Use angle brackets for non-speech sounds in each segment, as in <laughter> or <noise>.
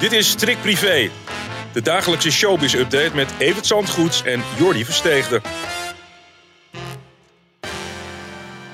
Dit is Trick Privé, de dagelijkse showbiz-update met Evert Zandgoeds en Jordi Versteegde.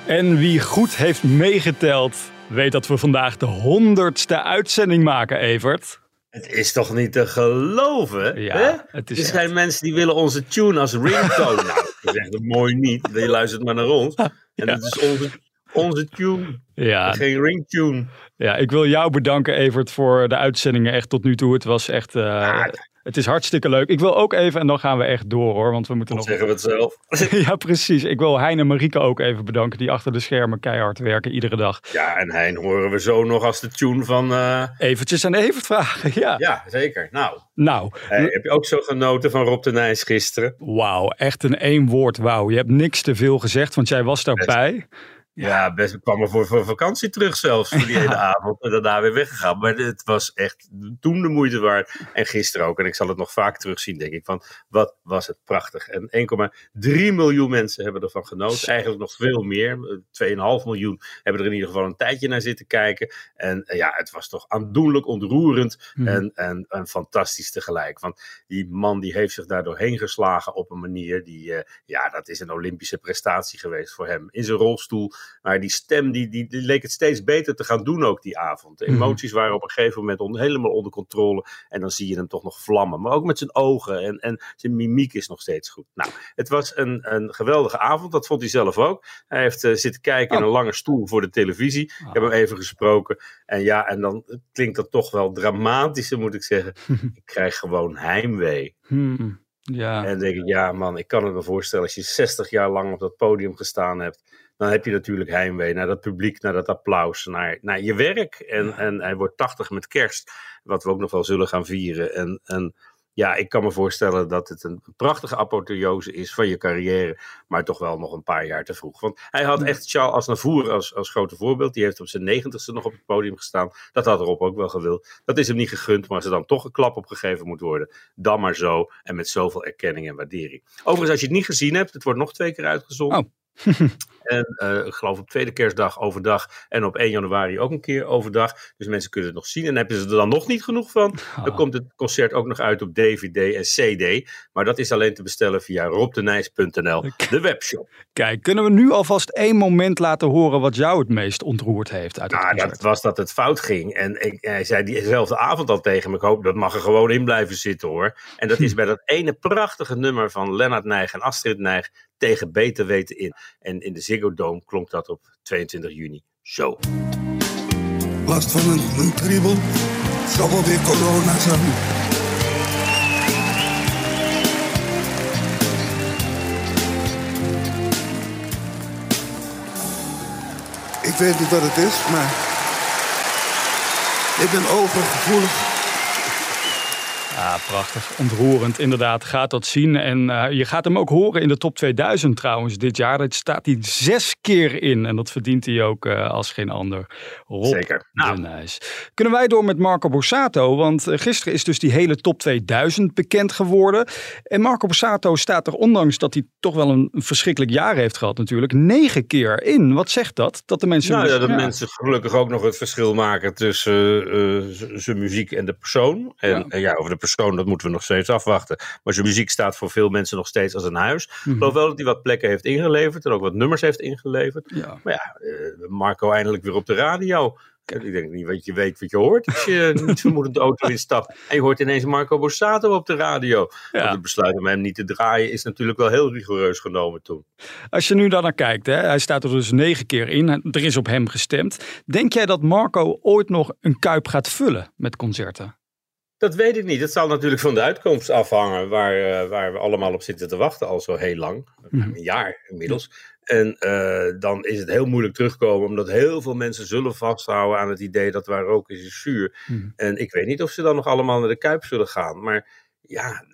En wie goed heeft meegeteld, weet dat we vandaag de honderdste uitzending maken, Evert. Het is toch niet te geloven? Ja, hè? het is er echt- zijn mensen die willen onze tune als ringtone. nou, dat is echt mooi niet. Je luistert maar naar ons. <laughs> En Ja. dat is onze, onze tune. Ja, Geen ringtune. ja, ik wil jou bedanken, Evert, voor de uitzendingen echt tot nu toe. Het was echt, eh, het is hartstikke leuk. Ik wil ook even, en dan gaan we echt door hoor, want we moeten Dan nog... zeggen we het zelf. <laughs> Ja, precies. Ik wil Hein en Marieke ook even bedanken, die achter de schermen keihard werken iedere dag. Ja, en Hein horen we zo nog als de tune van... eh, Eventjes aan Evert vragen, ja. ja, zeker. Nou, Nou, heb je ook zo genoten van Rob de Nijs gisteren? wauw, echt een één woord wauw. Je hebt niks te veel gezegd, want jij was daarbij. Ja, best. Ik kwam er voor, voor vakantie terug zelfs, voor die <laughs> hele avond. En daarna weer weggegaan. Maar het was echt toen de moeite waard. En gisteren ook. En ik zal het nog vaak terugzien, denk ik. Van, wat was het prachtig. En 1,3 miljoen mensen hebben ervan genoten. Eigenlijk nog veel meer. 2,5 miljoen hebben er in ieder geval een tijdje naar zitten kijken. En eh, ja, het was toch aandoenlijk ontroerend. Mhm. En, en, en fantastisch tegelijk. Want die man die heeft zich daar doorheen geslagen op een manier die... eh, ja, dat is een Olympische prestatie geweest voor hem. In zijn rolstoel. Maar die stem, die, die, die leek het steeds beter te gaan doen ook die avond. De Mhm. emoties waren op een gegeven moment on- helemaal onder controle. En dan zie je hem toch nog vlammen. Maar ook met zijn ogen en, en zijn mimiek is nog steeds goed. Nou, het was een, een geweldige avond. Dat vond hij zelf ook. Hij heeft eh, zitten kijken in Oh. een lange stoel voor de televisie. Ik heb hem even gesproken. En ja, en dan klinkt dat toch wel dramatischer, moet ik zeggen. <laughs> ik krijg gewoon heimwee. Hmm, Ja. En denk ik, ja man, ik kan het me voorstellen. Als je 60 jaar lang op dat podium gestaan hebt, dan heb je natuurlijk heimwee naar dat publiek, naar dat applaus, naar, naar je werk. En, en hij wordt 80 met kerst, wat we ook nog wel zullen gaan vieren. En, en ja, ik kan me voorstellen dat het een prachtige apotheose is van je carrière, maar toch wel nog een paar jaar te vroeg. Want hij had echt Charles Aznavour als, als grote voorbeeld. Die heeft op zijn negentigste nog op het podium gestaan. Dat had Rob ook wel gewild. Dat is hem niet gegund, maar als er dan toch een klap op gegeven moet worden, dan maar zo. En met zoveel erkenning en waardering. Overigens, als je het niet gezien hebt, het wordt nog twee keer uitgezonden. Oh. <laughs> En eh, ik geloof op tweede kerstdag overdag en op 1 januari ook een keer overdag. Dus mensen kunnen het nog zien. En hebben ze er dan nog niet genoeg van, dan Ah. komt het concert ook nog uit op DVD en CD. Maar dat is alleen te bestellen via robdenijs.nl, de webshop. Kijk, kunnen we nu alvast één moment laten horen wat jou het meest ontroerd heeft uit het Nou, concert? dat was dat het fout ging. En ik, hij zei diezelfde avond al tegen me: Ik hoop dat mag er gewoon in blijven zitten hoor. En dat is <laughs> bij dat ene prachtige nummer van Lennart Nijg en Astrid Nijg tegen Beter Weten in. En in de Ziggo Dome klonk dat op 22 juni zo. Last van een, een zal weer corona zijn. Ik weet niet wat het is, maar... Ik ben overgevoelig. Ja, prachtig. Ontroerend, inderdaad. Gaat dat zien. En eh, je gaat hem ook horen in de top 2000 trouwens dit jaar. Dat staat hij zes keer in. En dat verdient hij ook eh, als geen ander. Rob Zeker. Nou. Nijs. Kunnen wij door met Marco Borsato? Want eh, gisteren is dus die hele top 2000 bekend geworden. En Marco Borsato staat er, ondanks dat hij toch wel een verschrikkelijk jaar heeft gehad natuurlijk, negen keer in. Wat zegt dat? Dat de mensen... Nou ja, dat Ja. mensen gelukkig ook nog het verschil maken tussen zijn muziek en de persoon. En Ja. ja. ja, over de persoon, dat moeten we nog steeds afwachten. Maar zijn muziek staat voor veel mensen nog steeds als een huis. Mhm. Ik geloof wel dat hij wat plekken heeft ingeleverd en ook wat nummers heeft ingeleverd. Ja. Maar ja, eh, Marco eindelijk weer op de radio. Ik denk niet wat je weet wat je hoort als je <laughs> niet vermoedend de auto instapt. En je hoort ineens Marco Borsato op de radio. Ja. Want het besluit om hem niet te draaien is natuurlijk wel heel rigoureus genomen toen. Als je nu daar naar kijkt, hè, hij staat er dus negen keer in. Er is op hem gestemd. Denk jij dat Marco ooit nog een kuip gaat vullen met concerten? Dat weet ik niet. Het zal natuurlijk van de uitkomst afhangen waar, eh, waar we allemaal op zitten te wachten al zo heel lang. Mhm. Een jaar inmiddels. En uh, dan is het heel moeilijk terugkomen, omdat heel veel mensen zullen vasthouden aan het idee dat waar rook is, is zuur. Hmm. En ik weet niet of ze dan nog allemaal naar de Kuip zullen gaan. Maar ja,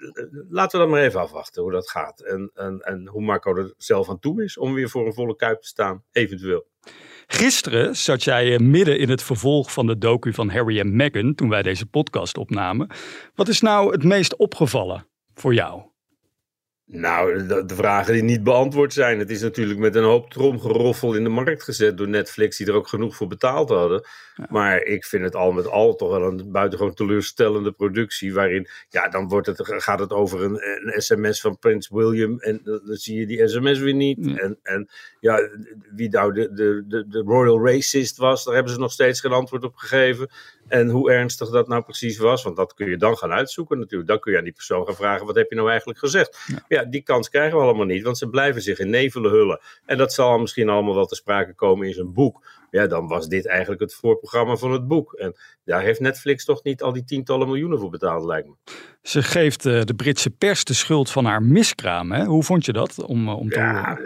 laten we dan maar even afwachten hoe dat gaat. En, en, en hoe Marco er zelf aan toe is om weer voor een volle Kuip te staan, eventueel. Gisteren zat jij midden in het vervolg van de docu van Harry en Meghan toen wij deze podcast opnamen. Wat is nou het meest opgevallen voor jou? Nou, de, de, vragen die niet beantwoord zijn. Het is natuurlijk met een hoop tromgeroffel in de markt gezet door Netflix, die er ook genoeg voor betaald hadden. Maar ik vind het al met al toch wel een buitengewoon teleurstellende productie. Waarin, ja, dan wordt het, gaat het over een, een sms van Prins William. En dan zie je die sms weer niet. En, en ja, wie nou de, de, de, de royal racist was, daar hebben ze nog steeds geen antwoord op gegeven. En hoe ernstig dat nou precies was, want dat kun je dan gaan uitzoeken natuurlijk. Dan kun je aan die persoon gaan vragen, wat heb je nou eigenlijk gezegd? Ja, ja die kans krijgen we allemaal niet, want ze blijven zich in nevelen hullen. En dat zal misschien allemaal wel te sprake komen in zijn boek. Ja, dan was dit eigenlijk het voorprogramma van het boek. En daar heeft Netflix toch niet al die tientallen miljoenen voor betaald, lijkt me. Ze geeft uh, de Britse pers de schuld van haar miskraam. Hè? Hoe vond je dat? Om, om te ja,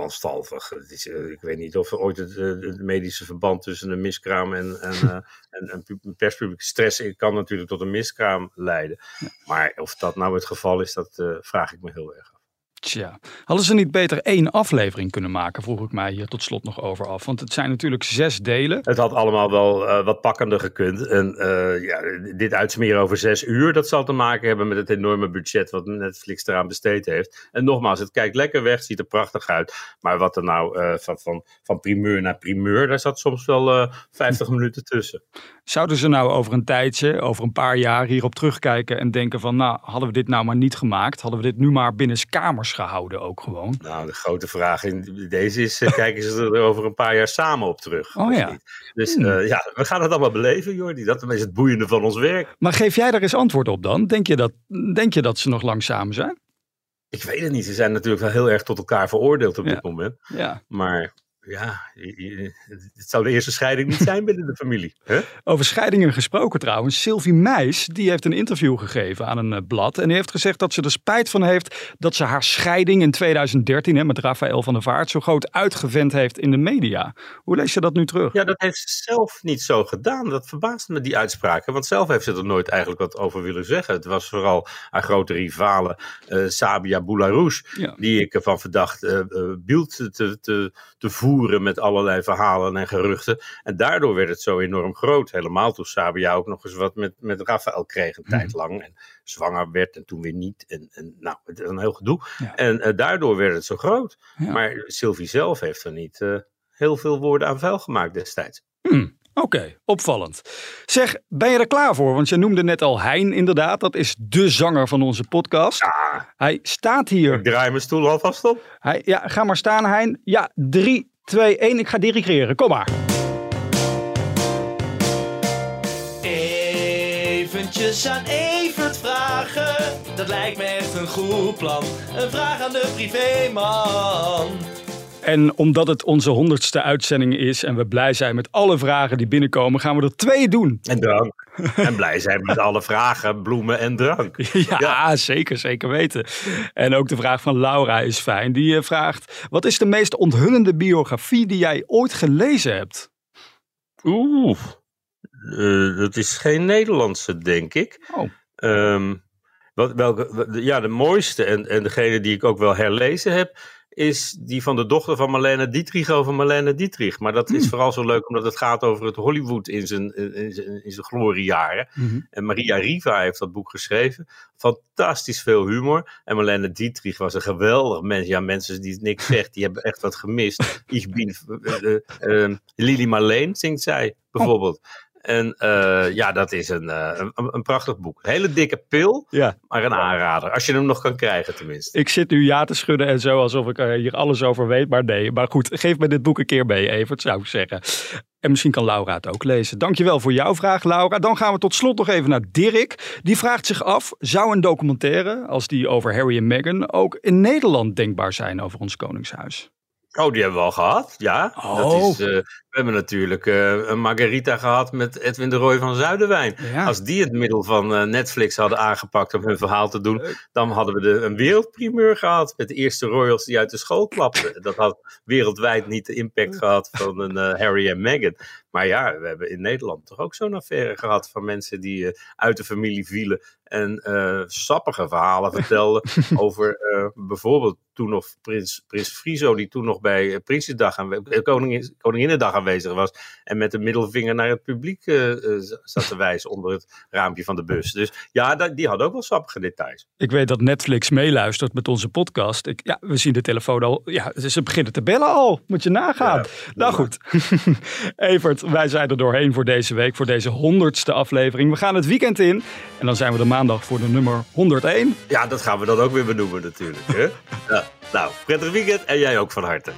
wanstaltig. Het is, uh, ik weet niet of er ooit het, uh, het, medische verband tussen een miskraam en, en, <laughs> en, en perspublieke stress kan natuurlijk tot een miskraam leiden. Maar of dat nou het geval is, dat vraag ik me heel erg af. Tja, hadden ze niet beter één aflevering kunnen maken, vroeg ik mij hier tot slot nog over af. Want het zijn natuurlijk zes delen. Het had allemaal wel uh, wat pakkender gekund. En uh, ja, dit uitsmeren over zes uur, dat zal te maken hebben met het enorme budget wat Netflix eraan besteed heeft. En nogmaals, het kijkt lekker weg, ziet er prachtig uit. Maar wat er nou uh, van, van, van primeur naar primeur, daar zat soms wel 50 <laughs> minuten tussen. Zouden ze nou over een tijdje, over een paar jaar hierop terugkijken en denken van, nou, hadden we dit nou maar niet gemaakt? Hadden we dit nu maar binnen kamers gehouden ook gewoon? Nou, de grote vraag in deze is, <laughs> kijken ze er over een paar jaar samen op terug? Oh ja. Niet? Dus hmm. uh, ja, we gaan het allemaal beleven, Jordi. Dat is het boeiende van ons werk. Maar geef jij daar eens antwoord op dan? Denk je dat, denk je dat ze nog lang samen zijn? Ik weet het niet. Ze zijn natuurlijk wel heel erg tot elkaar veroordeeld op ja. dit moment. Ja. Maar ja, het zou de eerste scheiding niet zijn binnen de familie. Over scheidingen gesproken trouwens. Sylvie Meis, die heeft een interview gegeven aan een blad. En die heeft gezegd dat ze er spijt van heeft dat ze haar scheiding in 2013 hè, met Rafael van der Vaart zo groot uitgevent heeft in de media. Hoe lees je dat nu terug? Ja, dat heeft ze zelf niet zo gedaan. Dat verbaast me, die uitspraken. Want zelf heeft ze er nooit eigenlijk wat over willen zeggen. Het was vooral haar grote rivale uh, Sabia Boularus, ja. die ik ervan verdacht uh, uh, beeld te, te, te voeren met allerlei verhalen en geruchten. En daardoor werd het zo enorm groot. Helemaal toen Sabia ook nog eens wat met, met Rafael kreeg een tijd lang. En zwanger werd en toen weer niet. En, en nou, het is een heel gedoe. Ja. En uh, daardoor werd het zo groot. Ja. Maar Sylvie zelf heeft er niet uh, heel veel woorden aan vuil gemaakt destijds. Hmm. Oké, okay, opvallend. Zeg, ben je er klaar voor? Want je noemde net al Hein, inderdaad. Dat is de zanger van onze podcast. Ja. Hij staat hier. Ik draai mijn stoel alvast op. Hij, ja, ga maar staan, Hein. Ja, drie, 2, 1. Ik ga dirigeren. Kom maar. Eventjes aan Evert vragen. Dat lijkt me echt een goed plan. Een vraag aan de privéman. En omdat het onze honderdste uitzending is en we blij zijn met alle vragen die binnenkomen, gaan we er twee doen. En drank. <laughs> en blij zijn met alle vragen, bloemen en drank. <laughs> Ja, ja, zeker, zeker weten. En ook de vraag van Laura is fijn. Die vraagt, wat is de meest onthullende biografie die jij ooit gelezen hebt? Oeh, uh, dat is geen Nederlandse, denk ik. Oh. Um, wat, welke, ja, de mooiste en, en degene die ik ook wel herlezen heb, is die van de dochter van Marlene Dietrich over Marlene Dietrich. Maar dat is Hmm. vooral zo leuk omdat het gaat over het Hollywood in zijn, in zijn, in zijn gloriejaren. Mhm. En Maria Riva heeft dat boek geschreven. Fantastisch veel humor. En Marlene Dietrich was een geweldig mens. Ja, mensen die niks zegt, die hebben echt wat gemist. Ik uh, uh, Lili Marleen, zingt zij bijvoorbeeld. En uh, ja, dat is een, uh, een, een, prachtig boek. Een hele dikke pil, Ja. maar een aanrader. Als je hem nog kan krijgen tenminste. Ik zit nu ja te schudden en zo alsof ik er hier alles over weet, maar nee. Maar goed, geef me dit boek een keer mee, Evert, zou ik zeggen. En misschien kan Laura het ook lezen. Dankjewel voor jouw vraag, Laura. Dan gaan we tot slot nog even naar Dirk. Die vraagt zich af, zou een documentaire als die over Harry en Meghan ook in Nederland denkbaar zijn over ons koningshuis? Oh, die hebben we al gehad, ja. Oh. Dat is uh, We hebben natuurlijk uh, een margarita gehad met Edwin de Roy van Zuiderwijn. Als die het middel van uh, Netflix hadden aangepakt om hun verhaal te doen, dan hadden we de, een wereldprimeur gehad met de eerste royals die uit de school klapten. Dat had wereldwijd niet de impact gehad van een uh, Harry en Meghan. Maar ja, we hebben in Nederland toch ook zo'n affaire gehad van mensen die uit de familie vielen en sappige verhalen vertelden <laughs> over bijvoorbeeld toen nog Prins, Prins Friso, die toen nog bij Prinsjesdag en Koningin, Koninginnedag aanwezig was. En met de middelvinger naar het publiek uh, zat te wijzen <laughs> onder het raampje van de bus. Dus ja, die had ook wel sappige details. Ik weet dat Netflix meeluistert met onze podcast. Ik, ja, we zien de telefoon al. Ja, ze beginnen te bellen al. Moet je nagaan. nou goed. <laughs> Evert, wij zijn er doorheen voor deze week. Voor deze honderdste aflevering. We gaan het weekend in. En dan zijn we de maandag voor de nummer 101. Ja, dat gaan we dan ook weer benoemen natuurlijk. Hè? <laughs> ja. Nou, prettig weekend en jij ook van harte.